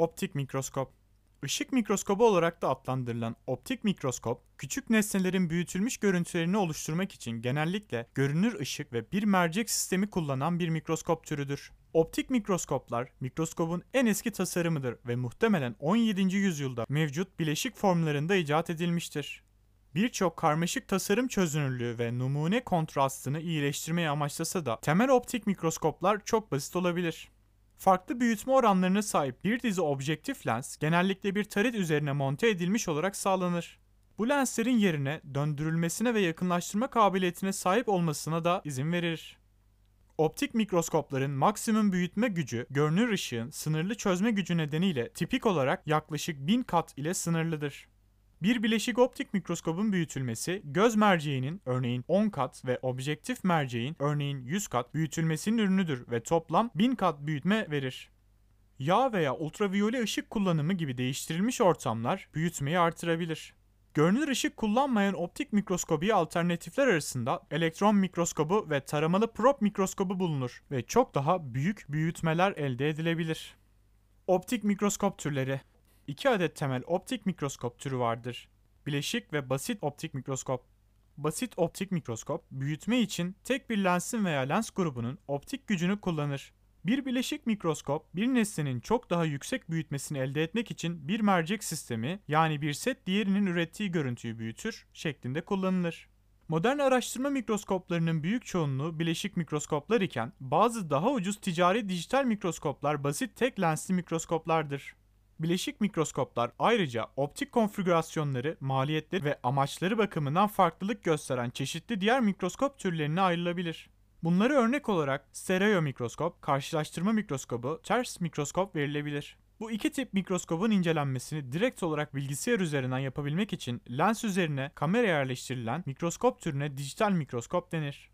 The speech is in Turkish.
Optik mikroskop. Işık mikroskobu olarak da adlandırılan optik mikroskop, küçük nesnelerin büyütülmüş görüntülerini oluşturmak için genellikle görünür ışık ve bir mercek sistemi kullanan bir mikroskop türüdür. Optik mikroskoplar, mikroskobun en eski tasarımıdır ve muhtemelen 17. yüzyılda mevcut bileşik formlarında icat edilmiştir. Birçok karmaşık tasarım çözünürlüğü ve numune kontrastını iyileştirmeyi amaçlasa da temel optik mikroskoplar çok basit olabilir. Farklı büyütme oranlarına sahip bir dizi objektif lens genellikle bir tarit üzerine monte edilmiş olarak sağlanır. Bu lenslerin yerine döndürülmesine ve yakınlaştırma kabiliyetine sahip olmasına da izin verir. Optik mikroskopların maksimum büyütme gücü, görünür ışığın sınırlı çözme gücü nedeniyle tipik olarak yaklaşık 1000 kat ile sınırlıdır. Bir bileşik optik mikroskobun büyütülmesi göz merceğinin örneğin 10 kat ve objektif merceğin örneğin 100 kat büyütülmesinin ürünüdür ve toplam 1000 kat büyütme verir. Yağ veya ultraviyole ışık kullanımı gibi değiştirilmiş ortamlar büyütmeyi artırabilir. Görünür ışık kullanmayan optik mikroskobiye alternatifler arasında elektron mikroskobu ve taramalı prop mikroskobu bulunur ve çok daha büyük büyütmeler elde edilebilir. Optik mikroskop türleri 2 adet temel optik mikroskop türü vardır. Bileşik ve basit optik mikroskop. Basit optik mikroskop, büyütme için tek bir lensin veya lens grubunun optik gücünü kullanır. Bir bileşik mikroskop, bir nesnenin çok daha yüksek büyütmesini elde etmek için bir mercek sistemi, yani bir set diğerinin ürettiği görüntüyü büyütür şeklinde kullanılır. Modern araştırma mikroskoplarının büyük çoğunluğu bileşik mikroskoplar iken bazı daha ucuz ticari dijital mikroskoplar basit tek lensli mikroskoplardır. Bileşik mikroskoplar ayrıca optik konfigürasyonları, maliyetleri ve amaçları bakımından farklılık gösteren çeşitli diğer mikroskop türlerine ayrılabilir. Bunları örnek olarak stereo mikroskop, karşılaştırma mikroskobu, ters mikroskop verilebilir. Bu iki tip mikroskobun incelenmesini direkt olarak bilgisayar üzerinden yapabilmek için lens üzerine kamera yerleştirilen mikroskop türüne dijital mikroskop denir.